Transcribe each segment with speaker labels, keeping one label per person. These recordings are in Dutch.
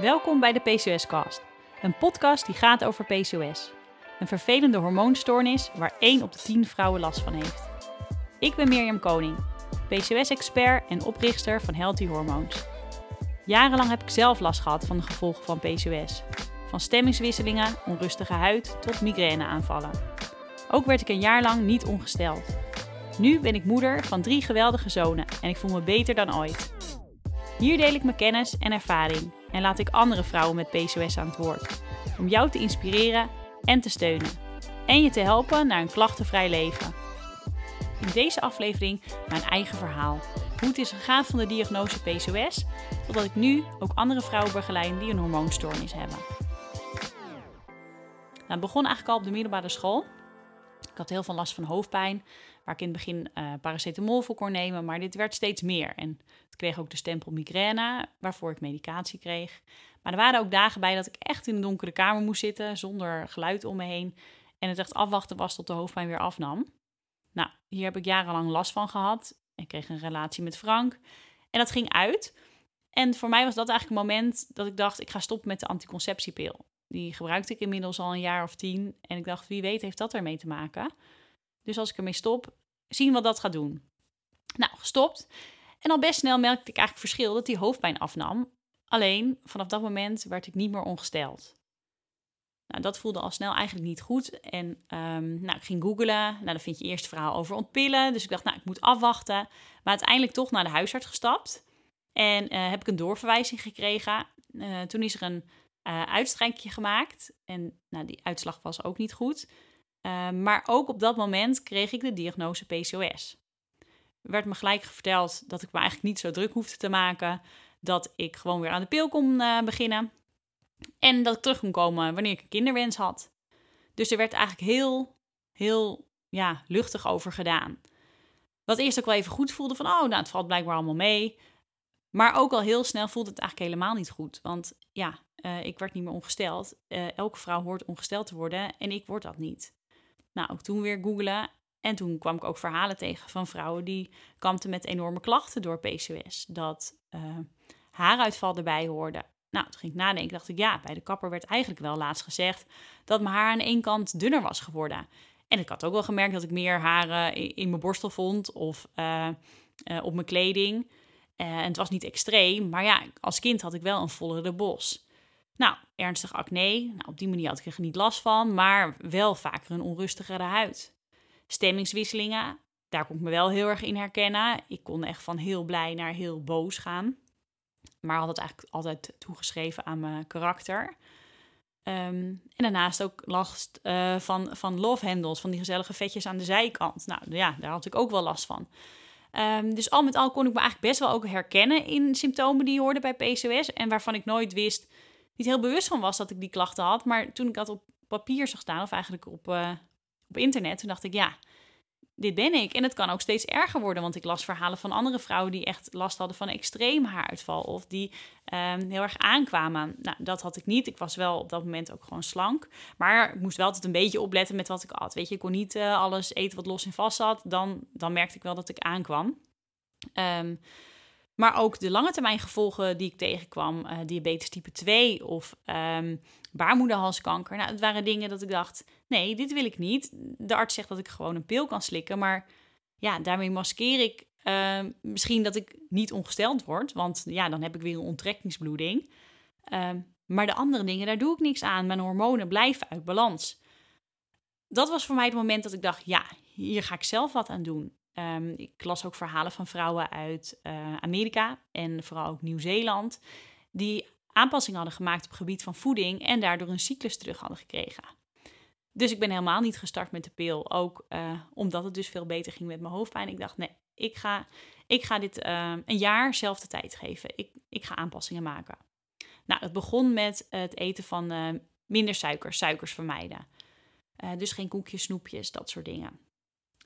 Speaker 1: Welkom bij de PCOS-cast, een podcast die gaat over PCOS. Een vervelende hormoonstoornis waar 1 op de 10 vrouwen last van heeft. Ik ben Mirjam Koning, PCOS-expert en oprichter van Healthy Hormones. Jarenlang heb ik zelf last gehad van de gevolgen van PCOS. Van stemmingswisselingen, onrustige huid tot migraineaanvallen. Ook werd ik een jaar lang niet ongesteld. Nu ben ik moeder van drie geweldige zonen en ik voel me beter dan ooit. Hier deel ik mijn kennis en ervaring en laat ik andere vrouwen met PCOS aan het woord. Om jou te inspireren en te steunen. En je te helpen naar een klachtenvrij leven. In deze aflevering mijn eigen verhaal. Hoe het is gegaan van de diagnose PCOS totdat ik nu ook andere vrouwen begeleid die een hormoonstoornis hebben. Nou, begon eigenlijk al op de middelbare school. Ik had heel veel last van hoofdpijn, ik in het begin uh, paracetamol voor nemen, maar dit werd steeds meer. En het kreeg ook de stempel migraine, waarvoor ik medicatie kreeg. Maar er waren ook dagen bij dat ik echt in een donkere kamer moest zitten, zonder geluid om me heen. En het echt afwachten was tot de hoofdpijn weer afnam. Nou, hier heb ik jarenlang last van gehad. Ik kreeg een relatie met Frank en dat ging uit. En voor mij was dat eigenlijk een moment dat ik dacht, ik ga stoppen met de anticonceptiepil. Die gebruikte ik inmiddels al een jaar of tien. En ik dacht, wie weet heeft dat ermee te maken. Dus als ik ermee stop, zien wat dat gaat doen. Nou, gestopt. En al best snel merkte ik eigenlijk verschil dat die hoofdpijn afnam. Alleen vanaf dat moment werd ik niet meer ongesteld. Nou, dat voelde al snel eigenlijk niet goed. En um, nou, ik ging googlen. Nou, dan vind je eerst verhaal over ontpillen. Dus ik dacht, nou, ik moet afwachten. Maar uiteindelijk toch naar de huisarts gestapt. En uh, heb ik een doorverwijzing gekregen. Uh, toen is er een uh, uitstrijkje gemaakt. En nou, die uitslag was ook niet goed. Uh, maar ook op dat moment kreeg ik de diagnose PCOS. Er werd me gelijk verteld dat ik me eigenlijk niet zo druk hoefde te maken. Dat ik gewoon weer aan de pil kon uh, beginnen. En dat ik terug kon komen wanneer ik een kinderwens had. Dus er werd eigenlijk heel, heel ja, luchtig over gedaan. Wat eerst ook wel even goed voelde van, oh, nou, het valt blijkbaar allemaal mee. Maar ook al heel snel voelde het eigenlijk helemaal niet goed. Want ja, uh, ik werd niet meer ongesteld. Uh, elke vrouw hoort ongesteld te worden en ik word dat niet. Nou, ook toen weer googlen. En toen kwam ik ook verhalen tegen van vrouwen die kampten met enorme klachten door PCOS. Dat uh, haaruitval erbij hoorde. Nou, toen ging ik nadenken, dacht ik, ja, bij de kapper werd eigenlijk wel laatst gezegd dat mijn haar aan één kant dunner was geworden. En ik had ook wel gemerkt dat ik meer haren in mijn borstel vond of op mijn kleding. en het was niet extreem, maar ja, als kind had ik wel een vollere bos. Nou, ernstig acne. Nou, op die manier had ik er niet last van, maar wel vaker een onrustigere huid. Stemmingswisselingen, daar kon ik me wel heel erg in herkennen. Ik kon echt van heel blij naar heel boos gaan. Maar had het eigenlijk altijd toegeschreven aan mijn karakter. Um, en daarnaast ook last uh, van, van love handles, van die gezellige vetjes aan de zijkant. Nou ja, daar had ik ook wel last van. Um, dus al met al kon ik me eigenlijk best wel ook herkennen in symptomen die hoorden bij PCOS. En waarvan ik nooit wist niet heel bewust van was dat ik die klachten had. Maar toen ik dat op papier zag staan, of eigenlijk op, uh, op internet, toen dacht ik, ja, dit ben ik. En het kan ook steeds erger worden, want ik las verhalen van andere vrouwen die echt last hadden van extreem haaruitval of die um, heel erg aankwamen. Nou, dat had ik niet. Ik was wel op dat moment ook gewoon slank, maar ik moest wel altijd een beetje opletten met wat ik at. Weet je, ik kon niet uh, alles eten wat los en vast zat. Dan, dan merkte ik wel dat ik aankwam. Um, maar ook de lange termijn gevolgen die ik tegenkwam, uh, diabetes type 2 of um, baarmoederhalskanker. Nou, het waren dingen dat ik dacht, nee, dit wil ik niet. De arts zegt dat ik gewoon een pil kan slikken, maar ja, daarmee maskeer ik uh, misschien dat ik niet ongesteld word, want ja, dan heb ik weer een onttrekkingsbloeding. Uh, maar de andere dingen, daar doe ik niks aan. Mijn hormonen blijven uit balans. Dat was voor mij het moment dat ik dacht, ja, hier ga ik zelf wat aan doen. Um, ik las ook verhalen van vrouwen uit uh, Amerika en vooral ook Nieuw-Zeeland, die aanpassingen hadden gemaakt op het gebied van voeding en daardoor een cyclus terug hadden gekregen. Dus ik ben helemaal niet gestart met de pil, ook uh, omdat het dus veel beter ging met mijn hoofdpijn. Ik dacht, nee, ik ga, ik ga dit uh, een jaar zelf de tijd geven. Ik, ik ga aanpassingen maken. Nou, het begon met het eten van minder suiker, suikers vermijden. dus geen koekjes, snoepjes, dat soort dingen.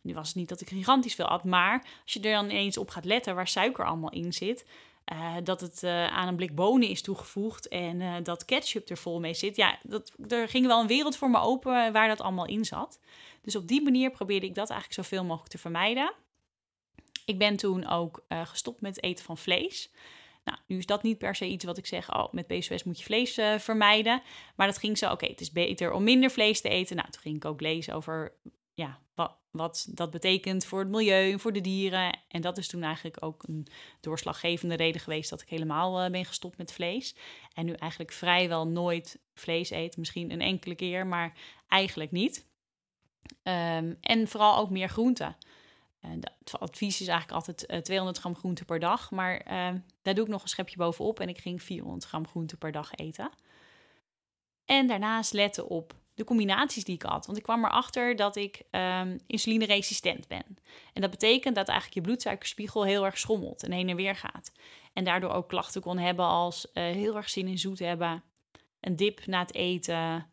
Speaker 1: Nu was het niet dat ik gigantisch veel at, maar als je er dan ineens op gaat letten waar suiker allemaal in zit, uh, dat het uh, aan een blik bonen is toegevoegd en uh, dat ketchup er vol mee zit. Ja, dat, er ging wel een wereld voor me open waar dat allemaal in zat. Dus op die manier probeerde ik dat eigenlijk zoveel mogelijk te vermijden. Ik ben toen ook gestopt met het eten van vlees. Nou, nu is dat niet per se iets wat ik zeg, oh, met PCOS moet je vlees vermijden. Maar dat ging zo, oké, het is beter om minder vlees te eten. Nou, toen ging ik ook lezen over ja, wat, wat dat betekent voor het milieu, voor de dieren. En dat is toen eigenlijk ook een doorslaggevende reden geweest dat ik helemaal uh, ben gestopt met vlees. En nu eigenlijk vrijwel nooit vlees eet. Misschien een enkele keer, maar eigenlijk niet. Um, en vooral ook meer groenten. het advies is eigenlijk altijd 200 gram groente per dag. Maar uh, daar doe ik nog een schepje bovenop en ik ging 400 gram groente per dag eten. En daarnaast letten op de combinaties die ik had. Want ik kwam erachter dat ik um, insulineresistent ben. En dat betekent dat eigenlijk je bloedsuikerspiegel heel erg schommelt en heen en weer gaat. En daardoor ook klachten kon hebben als uh, heel erg zin in zoet hebben, een dip na het eten,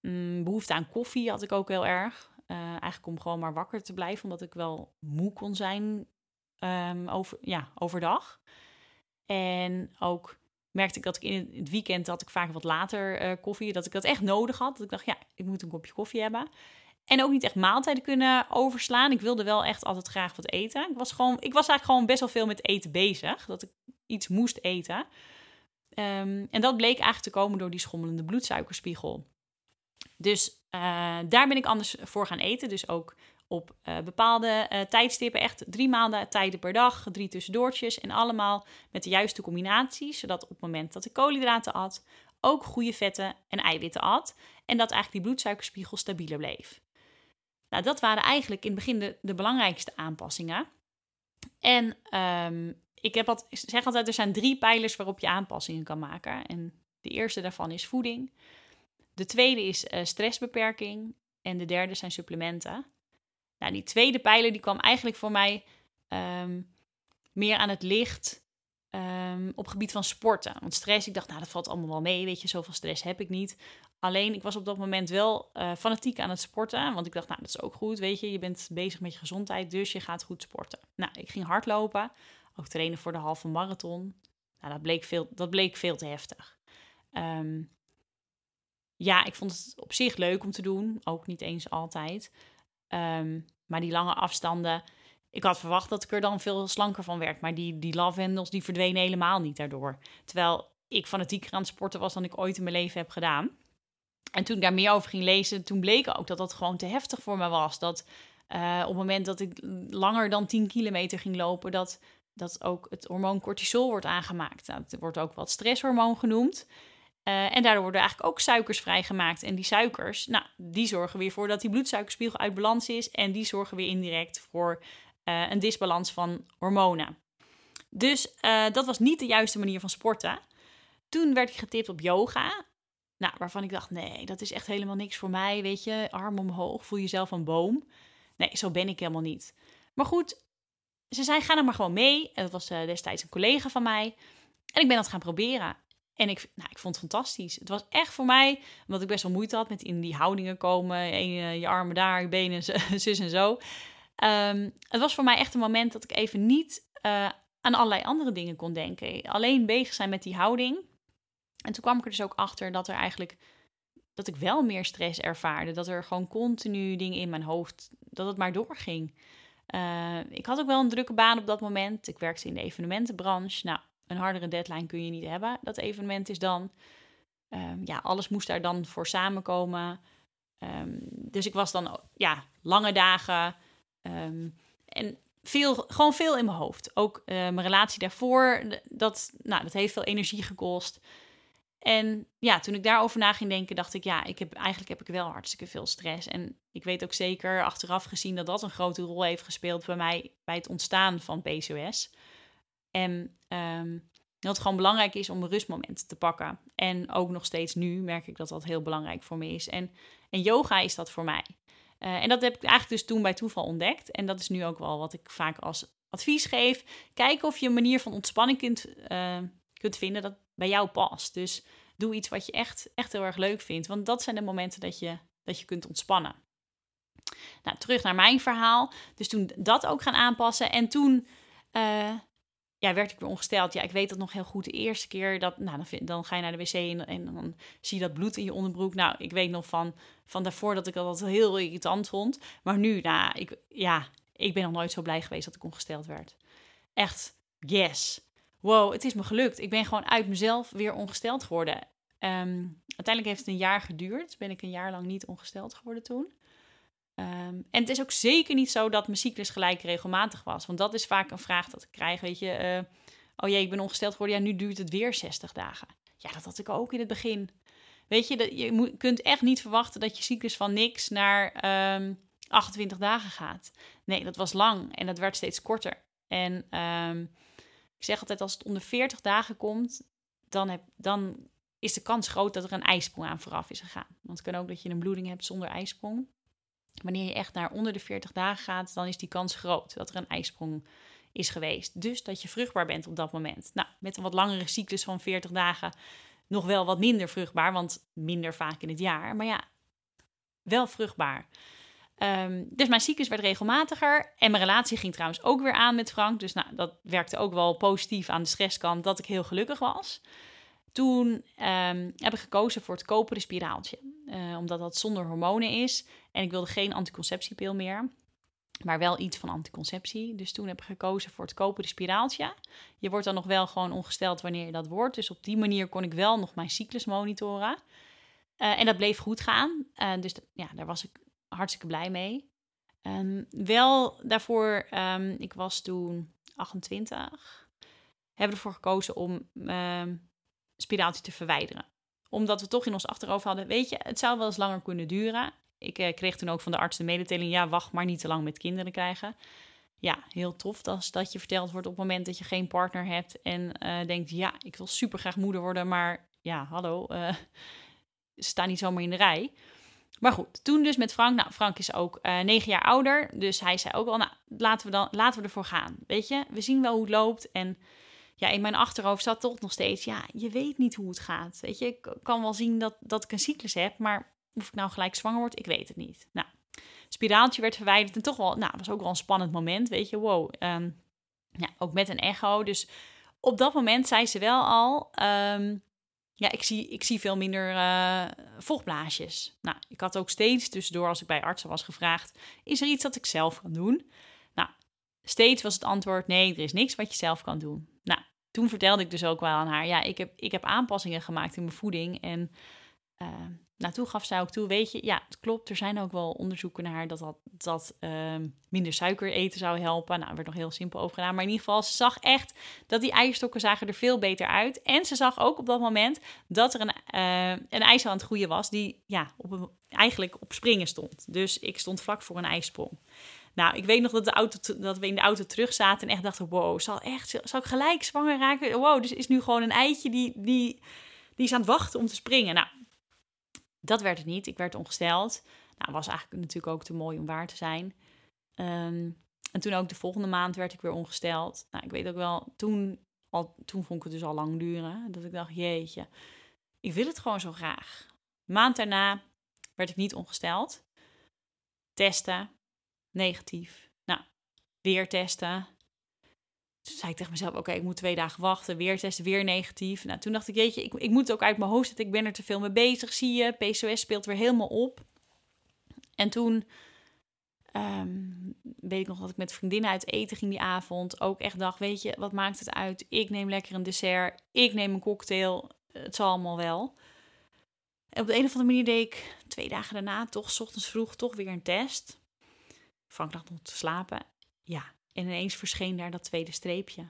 Speaker 1: mm, behoefte aan koffie had ik ook heel erg. Uh, eigenlijk om gewoon maar wakker te blijven, omdat ik wel moe kon zijn um, over, ja, overdag. En ook merkte ik dat ik in het weekend dat ik vaak wat later uh, koffie, dat ik dat echt nodig had. Dat ik dacht, ja, ik moet een kopje koffie hebben. En ook niet echt maaltijden kunnen overslaan. Ik wilde wel echt altijd graag wat eten. Ik was, gewoon, ik was eigenlijk gewoon best wel veel met eten bezig. Dat ik iets moest eten. Um, en dat bleek eigenlijk te komen door die schommelende bloedsuikerspiegel. Dus uh, daar ben ik anders voor gaan eten. Dus ook op uh, bepaalde uh, tijdstippen, echt drie maanden tijden per dag, drie tussendoortjes en allemaal met de juiste combinaties, zodat op het moment dat ik koolhydraten at, ook goede vetten en eiwitten at en dat eigenlijk die bloedsuikerspiegel stabieler bleef. Nou, dat waren eigenlijk in het begin de, belangrijkste aanpassingen. En um, ik heb wat, zeg altijd, er zijn drie pijlers waarop je aanpassingen kan maken. En de eerste daarvan is voeding. De tweede is uh, stressbeperking. En de derde zijn supplementen. Nou, die tweede pijler die kwam eigenlijk voor mij um, meer aan het licht um, op gebied van sporten. Want stress, ik dacht, nou, dat valt allemaal wel mee. Weet je, zoveel stress heb ik niet. Alleen, ik was op dat moment wel uh, fanatiek aan het sporten. Want ik dacht, nou, dat is ook goed. Weet je, je bent bezig met je gezondheid, dus je gaat goed sporten. Nou, ik ging hardlopen. Ook trainen voor de halve marathon. Nou, dat bleek veel, dat bleek veel te heftig. Um, ja, ik vond het op zich leuk om te doen. Ook niet eens altijd. Um, maar die lange afstanden. Ik had verwacht dat ik er dan veel slanker van werd. Maar die, die lavendels die verdwenen helemaal niet daardoor. Terwijl ik fanatieker aan het sporten was dan ik ooit in mijn leven heb gedaan. En toen ik daar meer over ging lezen, toen bleek ook dat dat gewoon te heftig voor me was. Dat uh, op het moment dat ik langer dan 10 kilometer ging lopen, dat, dat ook het hormoon cortisol wordt aangemaakt. Nou, het wordt ook wat stresshormoon genoemd. Uh, en daardoor worden eigenlijk ook suikers vrijgemaakt. En die suikers, nou, die zorgen weer voor dat die bloedsuikerspiegel uit balans is. En die zorgen weer indirect voor uh, een disbalans van hormonen. Dus uh, dat was niet de juiste manier van sporten. Toen werd ik getipt op yoga. Nou, waarvan ik dacht, nee, dat is echt helemaal niks voor mij. Weet je, arm omhoog, voel jezelf een boom. Nee, zo ben ik helemaal niet. Maar goed, ze zei, ga er maar gewoon mee. En dat was destijds een collega van mij. En ik ben dat gaan proberen. En ik, nou, ik vond het fantastisch. Het was echt voor mij, omdat ik best wel moeite had met in die houdingen komen. En, uh, je armen daar, je benen, zus en zo. Um, het was voor mij echt een moment dat ik even niet uh, aan allerlei andere dingen kon denken. Alleen bezig zijn met die houding. En toen kwam ik er dus ook achter dat er eigenlijk dat ik wel meer stress ervaarde. Dat er gewoon continu dingen in mijn hoofd, dat het maar doorging. Uh, ik had ook wel een drukke baan op dat moment. Ik werkte in de evenementenbranche. Nou, een hardere deadline kun je niet hebben. Dat evenement is dan. Um, ja, alles moest daar dan voor samenkomen. Um, dus ik was dan, ja, lange dagen. Um, en veel, gewoon veel in mijn hoofd. Ook uh, mijn relatie daarvoor, dat, nou, dat heeft veel energie gekost. En ja, toen ik daarover na ging denken, dacht ik, ja, ik heb, eigenlijk heb ik wel hartstikke veel stress. En ik weet ook zeker achteraf gezien dat dat een grote rol heeft gespeeld bij mij bij het ontstaan van PCOS. En um, dat het gewoon belangrijk is om een rustmoment te pakken. En ook nog steeds nu merk ik dat dat heel belangrijk voor me is. En, en yoga is dat voor mij. Uh, en dat heb ik eigenlijk dus toen bij toeval ontdekt. En dat is nu ook wel wat ik vaak als advies geef. Kijken of je een manier van ontspanning kunt, uh, kunt vinden dat bij jou past. Dus doe iets wat je echt, echt heel erg leuk vindt. Want dat zijn de momenten dat je, dat je kunt ontspannen. Nou, terug naar mijn verhaal. Dus toen dat ook gaan aanpassen. En toen uh, ja, werd ik weer ongesteld. Ja, ik weet dat nog heel goed. De eerste keer dat, nou, dan, dan ga je naar de wc en, en, dan zie je dat bloed in je onderbroek. Nou, ik weet nog van, van daarvoor dat ik dat heel irritant vond. Maar nu, nou, ik, ja, ik ben nog nooit zo blij geweest dat ik ongesteld werd. Echt, yes. wow, het is me gelukt. Ik ben gewoon uit mezelf weer ongesteld geworden. Ehm, uiteindelijk heeft het een jaar geduurd. Ben ik een jaar lang niet ongesteld geworden toen. Ehm, en het is ook zeker niet zo dat mijn cyclus gelijk regelmatig was. Want dat is vaak een vraag dat ik krijg. Weet je, uh, oh jee, ik ben ongesteld geworden. Ja, nu duurt het weer 60 dagen. Ja, dat had ik ook in het begin. Weet je, dat, je kunt echt niet verwachten dat je cyclus van niks naar 28 ehm, dagen gaat. Nee, dat was lang en dat werd steeds korter. En ehm, ik zeg altijd, als het onder 40 dagen komt, dan, heb, dan is de kans groot dat er een ijsprong aan vooraf is gegaan. Want het kan ook dat je een bloeding hebt zonder ijsprong. Wanneer je echt naar onder de 40 dagen gaat, dan is die kans groot dat er een ijsprong is geweest. Dus dat je vruchtbaar bent op dat moment. Nou, met een wat langere cyclus van 40 dagen nog wel wat minder vruchtbaar, want minder vaak in het jaar. Maar ja, wel vruchtbaar. Um, dus mijn cyclus werd regelmatiger. En mijn relatie ging trouwens ook weer aan met Frank. Dus nou, dat werkte ook wel positief aan de stresskant dat ik heel gelukkig was. Toen um, heb ik gekozen voor het koperen spiraaltje. Uh, omdat dat zonder hormonen is. En ik wilde geen anticonceptiepil meer. Maar wel iets van anticonceptie. Dus toen heb ik gekozen voor het koperen spiraaltje. Je wordt dan nog wel gewoon ongesteld wanneer je dat wordt. Dus op die manier kon ik wel nog mijn cyclus monitoren. Uh, en dat bleef goed gaan. Uh, dus ja, daar was ik hartstikke blij mee. Um, wel daarvoor, um, ik was toen 28, hebben ervoor gekozen om spiraaltje te verwijderen. Omdat we toch in ons achterhoofd hadden, weet je, het zou wel eens langer kunnen duren. Ik uh, kreeg toen ook van de arts de mededeling, ja, wacht maar niet te lang met kinderen krijgen. Ja, heel tof als dat je verteld wordt op het moment dat je geen partner hebt en uh, denkt, ja, ik wil super graag moeder worden, maar ja, hallo, uh, sta niet zomaar in de rij. Maar goed, toen dus met Frank. Nou, Frank is ook uh, negen jaar ouder. Dus hij zei ook wel, nou, laten we, dan, laten we ervoor gaan. Weet je, we zien wel hoe het loopt. En ja, in mijn achterhoofd zat toch nog steeds, ja, je weet niet hoe het gaat. Weet je, ik kan wel zien dat, dat ik een cyclus heb, maar of ik nou gelijk zwanger word, ik weet het niet. Nou, spiraaltje werd verwijderd en toch wel, nou, was ook wel een spannend moment, weet je, wow. Um, ja, ook met een echo. Dus op dat moment zei ze wel al, um, ja, ik zie, ik zie veel minder uh, vochtblaasjes. Nou, ik had ook steeds tussendoor, als ik bij artsen was gevraagd, is er iets dat ik zelf kan doen? Nou, steeds was het antwoord, nee, er is niks wat je zelf kan doen. Toen vertelde ik dus ook wel aan haar, ja, ik heb, ik heb aanpassingen gemaakt in mijn voeding en uh, naartoe gaf zij ook toe, weet je, ja, het klopt. Er zijn ook wel onderzoeken naar dat dat, uh, minder suiker eten zou helpen. Nou, er werd nog heel simpel over gedaan. Maar in ieder geval, ze zag echt dat die eierstokken zagen er veel beter uit. En ze zag ook op dat moment dat er een, uh, een ijs aan het groeien was die ja, op eigenlijk op springen stond. Dus ik stond vlak voor een ijsprong. Nou, ik weet nog dat, de auto, dat we in de auto terug zaten en echt dachten, wow, zal, echt, zal ik gelijk zwanger raken? Wow, dus is nu gewoon een eitje die, die, die is aan het wachten om te springen. Nou, dat werd het niet. Ik werd ongesteld. Nou, was eigenlijk natuurlijk ook te mooi om waar te zijn. Um, en toen ook de volgende maand werd ik weer ongesteld. Nou, ik weet ook wel, toen, al, toen vond ik het dus al lang duren. Dat ik dacht, jeetje, ik wil het gewoon zo graag. Maand daarna werd ik niet ongesteld. Testen, negatief. Nou, weer testen. Toen zei ik tegen mezelf, oké, ik moet twee dagen wachten. Weer testen, weer negatief. Nou, toen dacht ik, jeetje, ik, ik moet ook uit mijn hoofd zetten. Ik ben er te veel mee bezig, zie je. PCOS speelt weer helemaal op. En toen um, weet ik nog dat ik met vriendinnen uit eten ging die avond. Ook echt dacht, weet je, wat maakt het uit? Ik neem lekker een dessert. Ik neem een cocktail. Het zal allemaal wel. En op de een of andere manier deed ik twee dagen daarna toch, s ochtends vroeg, toch weer een test. Frank lag nog te slapen. Ja, en ineens verscheen daar dat tweede streepje.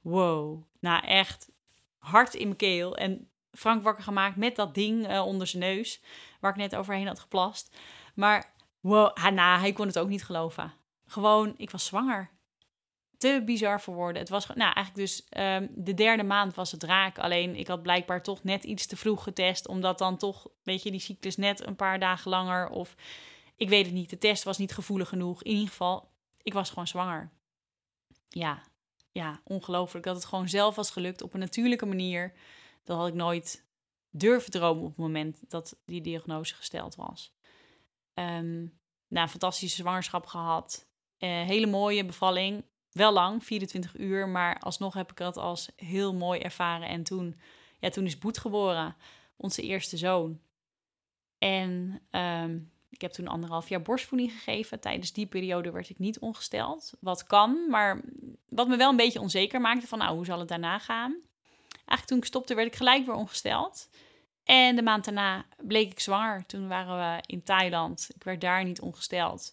Speaker 1: Wow. Nou, echt hard in mijn keel. En Frank wakker gemaakt met dat ding uh, onder zijn neus. Waar ik net overheen had geplast. Maar wow, nou, hij kon het ook niet geloven. Gewoon, ik was zwanger. Te bizar voor woorden. Het was, nou, eigenlijk dus um, de derde maand was het raak. Alleen ik had blijkbaar toch net iets te vroeg getest. Omdat dan toch, weet je, die cyclus net een paar dagen langer. Of ik weet het niet. De test was niet gevoelig genoeg. In ieder geval, ik was gewoon zwanger. Ja, ja, ongelooflijk dat het gewoon zelf was gelukt op een natuurlijke manier. Dat had ik nooit durven dromen op het moment dat die diagnose gesteld was. Um, nou, fantastische zwangerschap gehad. Uh, hele mooie bevalling. Wel lang, 24 uur, maar alsnog heb ik dat als heel mooi ervaren. En toen, ja, toen is Boet geboren, onze eerste zoon. En um, ik heb toen anderhalf jaar borstvoeding gegeven. Tijdens die periode werd ik niet ongesteld. Wat kan, maar wat me wel een beetje onzeker maakte van, nou, hoe zal het daarna gaan? Eigenlijk toen ik stopte, werd ik gelijk weer ongesteld. En de maand daarna bleek ik zwanger. Toen waren we in Thailand. Ik werd daar niet ongesteld.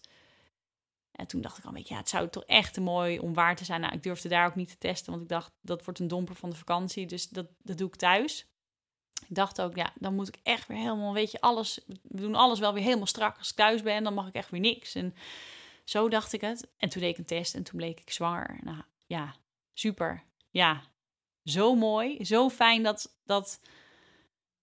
Speaker 1: En toen dacht ik al een beetje, ja, het zou toch echt te mooi om waar te zijn. Nou, ik durfde daar ook niet te testen, want ik dacht, dat wordt een domper van de vakantie. Dus dat, dat doe ik thuis. Ik dacht ook, ja, dan moet ik echt weer helemaal, weet je, alles, we doen alles wel weer helemaal strak. Als ik thuis ben, dan mag ik echt weer niks. En zo dacht ik het. En toen deed ik een test en toen bleek ik zwanger. Nou, ja, super. Ja, zo mooi. Zo fijn dat, dat,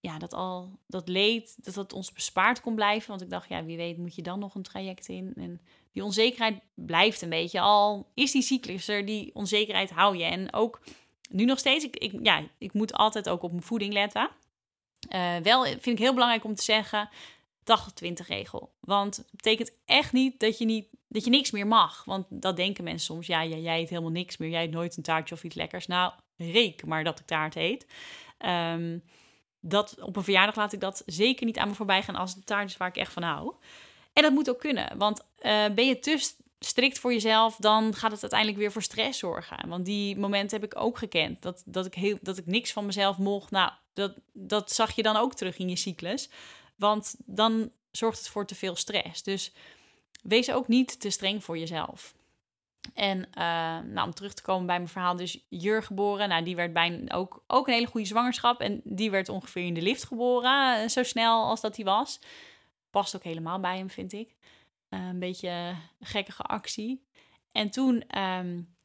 Speaker 1: ja, dat al dat leed, dat dat ons bespaard kon blijven. Want ik dacht, ja, wie weet moet je dan nog een traject in. En die onzekerheid blijft een beetje. Al is die cyclus er, die onzekerheid hou je. En ook nu nog steeds, ik, ik ja, ik moet altijd ook op mijn voeding letten. Uh, wel vind ik heel belangrijk om te zeggen, 80-20 regel. Want het betekent echt niet dat je, niet dat je niks meer mag. Want dat denken mensen soms. Ja, jij eet helemaal niks meer. Jij eet nooit een taartje of iets lekkers. Nou, reek maar dat ik taart eet. Um, dat, op een verjaardag laat ik dat zeker niet aan me voorbij gaan als de taart is waar ik echt van hou. En dat moet ook kunnen. Want uh, ben je te strikt voor jezelf, dan gaat het uiteindelijk weer voor stress zorgen. Want die momenten heb ik ook gekend. Dat, dat, ik, heel, dat ik niks van mezelf mocht. Nou, dat, dat zag je dan ook terug in je cyclus. Want dan zorgt het voor te veel stress. Dus wees ook niet te streng voor jezelf. En uh, nou, om terug te komen bij mijn verhaal, dus Jur geboren. Nou, die werd bijna ook, ook een hele goede zwangerschap. En die werd ongeveer in de lift geboren, uh, zo snel als dat hij was. Past ook helemaal bij hem, vind ik. Uh, een beetje gekkige actie. En toen um,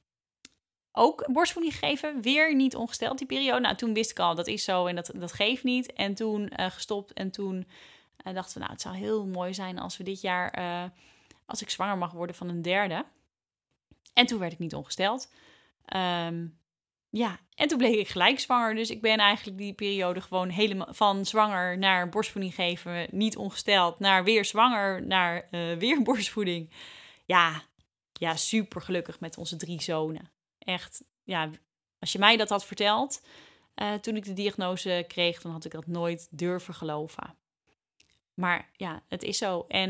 Speaker 1: ook borstvoeding gegeven. Weer niet ongesteld die periode. Nou, toen wist ik al, dat is zo en dat, dat geeft niet. En toen gestopt en toen dachten we, nou, het zou heel mooi zijn als we dit jaar, als ik zwanger mag worden van een derde. En toen werd ik niet ongesteld. Um, ja, en toen bleek ik gelijk zwanger. Dus ik ben eigenlijk die periode gewoon helemaal van zwanger naar borstvoeding geven, niet ongesteld, naar weer zwanger, naar uh, weer borstvoeding. Ja, ja, super gelukkig met onze drie zonen. Echt, ja, als je mij dat had verteld uh, toen ik de diagnose kreeg, dan had ik dat nooit durven geloven. Maar ja, het is zo. En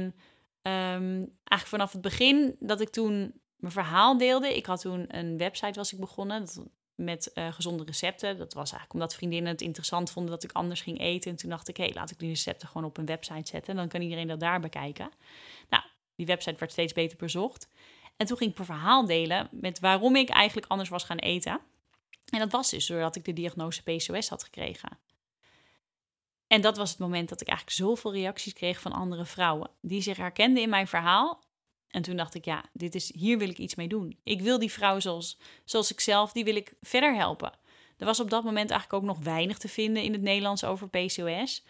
Speaker 1: um, eigenlijk vanaf het begin dat ik toen mijn verhaal deelde. Ik had toen een website was ik begonnen met uh, gezonde recepten. Dat was eigenlijk omdat vriendinnen het interessant vonden dat ik anders ging eten. En toen dacht ik, hé, hey, laat ik die recepten gewoon op een website zetten. Dan kan iedereen dat daar bekijken. Nou, die website werd steeds beter bezocht. En toen ging ik mijn verhaal delen met waarom ik eigenlijk anders was gaan eten. En dat was dus doordat ik de diagnose PCOS had gekregen. En dat was het moment dat ik eigenlijk zoveel reacties kreeg van andere vrouwen die zich herkenden in mijn verhaal en toen dacht ik, ja, dit is, hier wil ik iets mee doen. Ik wil die vrouw zoals, zoals ik zelf, die wil ik verder helpen. Er was op dat moment eigenlijk ook nog weinig te vinden in het Nederlands over PCOS.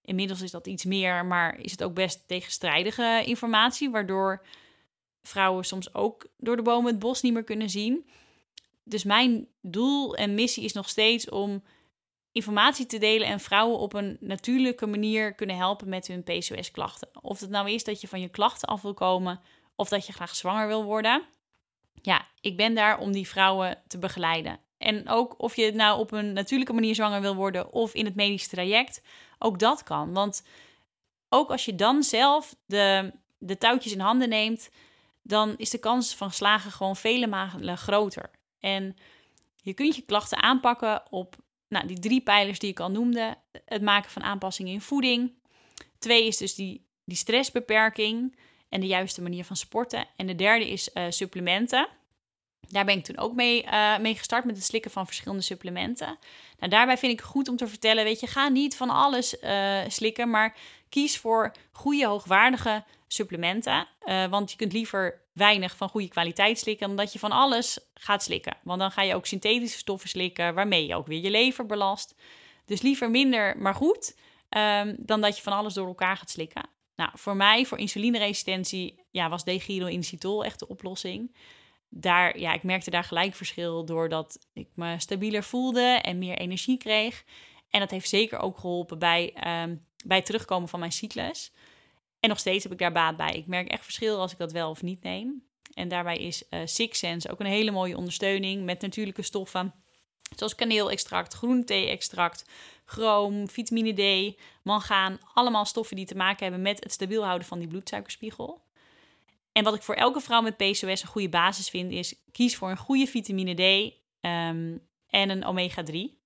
Speaker 1: Inmiddels is dat iets meer, maar is het ook best tegenstrijdige informatie, waardoor vrouwen soms ook door de bomen het bos niet meer kunnen zien. Dus mijn doel en missie is nog steeds om informatie te delen en vrouwen op een natuurlijke manier kunnen helpen met hun PCOS-klachten. Of het nou is dat je van je klachten af wil komen of dat je graag zwanger wil worden. Ja, ik ben daar om die vrouwen te begeleiden. En ook of je nou op een natuurlijke manier zwanger wil worden of in het medisch traject, ook dat kan. Want ook als je dan zelf de, de touwtjes in handen neemt, dan is de kans van slagen gewoon vele malen groter. En je kunt je klachten aanpakken op nou, die drie pijlers die ik al noemde. Het maken van aanpassingen in voeding. Twee is dus die, die stressbeperking en de juiste manier van sporten. En de derde is uh, supplementen. Daar ben ik toen ook mee, uh, mee gestart met het slikken van verschillende supplementen. Nou, daarbij vind ik het goed om te vertellen: weet je, ga niet van alles uh, slikken, maar kies voor goede, hoogwaardige supplementen. want je kunt liever weinig van goede kwaliteit slikken dan dat je van alles gaat slikken. Want dan ga je ook synthetische stoffen slikken, waarmee je ook weer je lever belast. Dus liever minder, maar goed, um, dan dat je van alles door elkaar gaat slikken. Nou, voor mij, voor insulineresistentie, ja, was degiro-inositol echt de oplossing. Daar, ja, ik merkte daar gelijk verschil doordat ik me stabieler voelde en meer energie kreeg. En dat heeft zeker ook geholpen bij, um, bij het terugkomen van mijn cyclus. En nog steeds heb ik daar baat bij. Ik merk echt verschil als ik dat wel of niet neem. En daarbij is uh, Six Sense ook een hele mooie ondersteuning met natuurlijke stoffen. Zoals kaneelextract, groentee-extract, chroom, vitamine D, mangaan. Allemaal stoffen die te maken hebben met het stabiel houden van die bloedsuikerspiegel. En wat ik voor elke vrouw met PCOS een goede basis vind, is kies voor een goede vitamine D ehm, en een omega-3.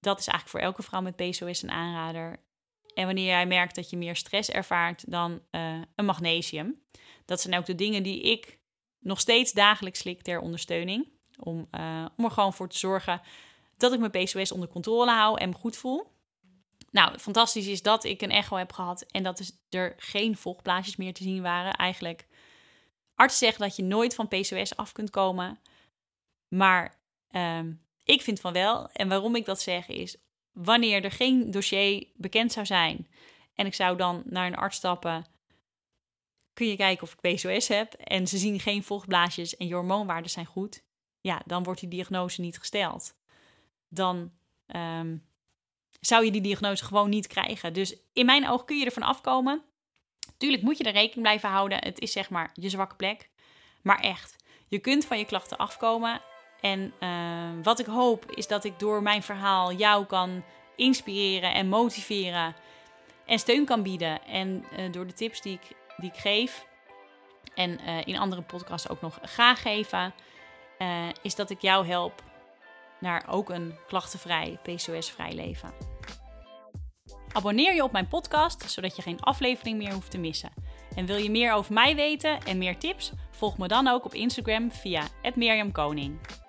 Speaker 1: Dat is eigenlijk voor elke vrouw met PCOS een aanrader. En wanneer jij merkt dat je meer stress ervaart, dan uh, een magnesium. Dat zijn ook de dingen die ik nog steeds dagelijks slik ter ondersteuning. Om, uh, om er gewoon voor te zorgen dat ik mijn PCOS onder controle hou en me goed voel. Nou, fantastisch is dat ik een echo heb gehad en dat er geen vochtblaasjes meer te zien waren. Eigenlijk, artsen zeggen dat je nooit van PCOS af kunt komen. Maar um, ik vind van wel. En waarom ik dat zeg is, wanneer er geen dossier bekend zou zijn en ik zou dan naar een arts stappen, kun je kijken of ik PCOS heb en ze zien geen vochtblaasjes en je hormoonwaarden zijn goed, ja, dan wordt die diagnose niet gesteld. Dan ehm, zou je die diagnose gewoon niet krijgen. Dus in mijn ogen kun je ervan afkomen. Tuurlijk moet je er rekening blijven houden. Het is zeg maar je zwakke plek. Maar echt, je kunt van je klachten afkomen. En uh, wat ik hoop is dat ik door mijn verhaal jou kan inspireren en motiveren. En steun kan bieden. En uh, door de tips die ik, die ik geef. En uh, in andere podcasts ook nog ga geven. is dat ik jou help naar ook een klachtenvrij, PCOS-vrij leven. Abonneer je op mijn podcast, zodat je geen aflevering meer hoeft te missen. En wil je meer over mij weten en meer tips? Volg me dan ook op Instagram via @mirjamkoning.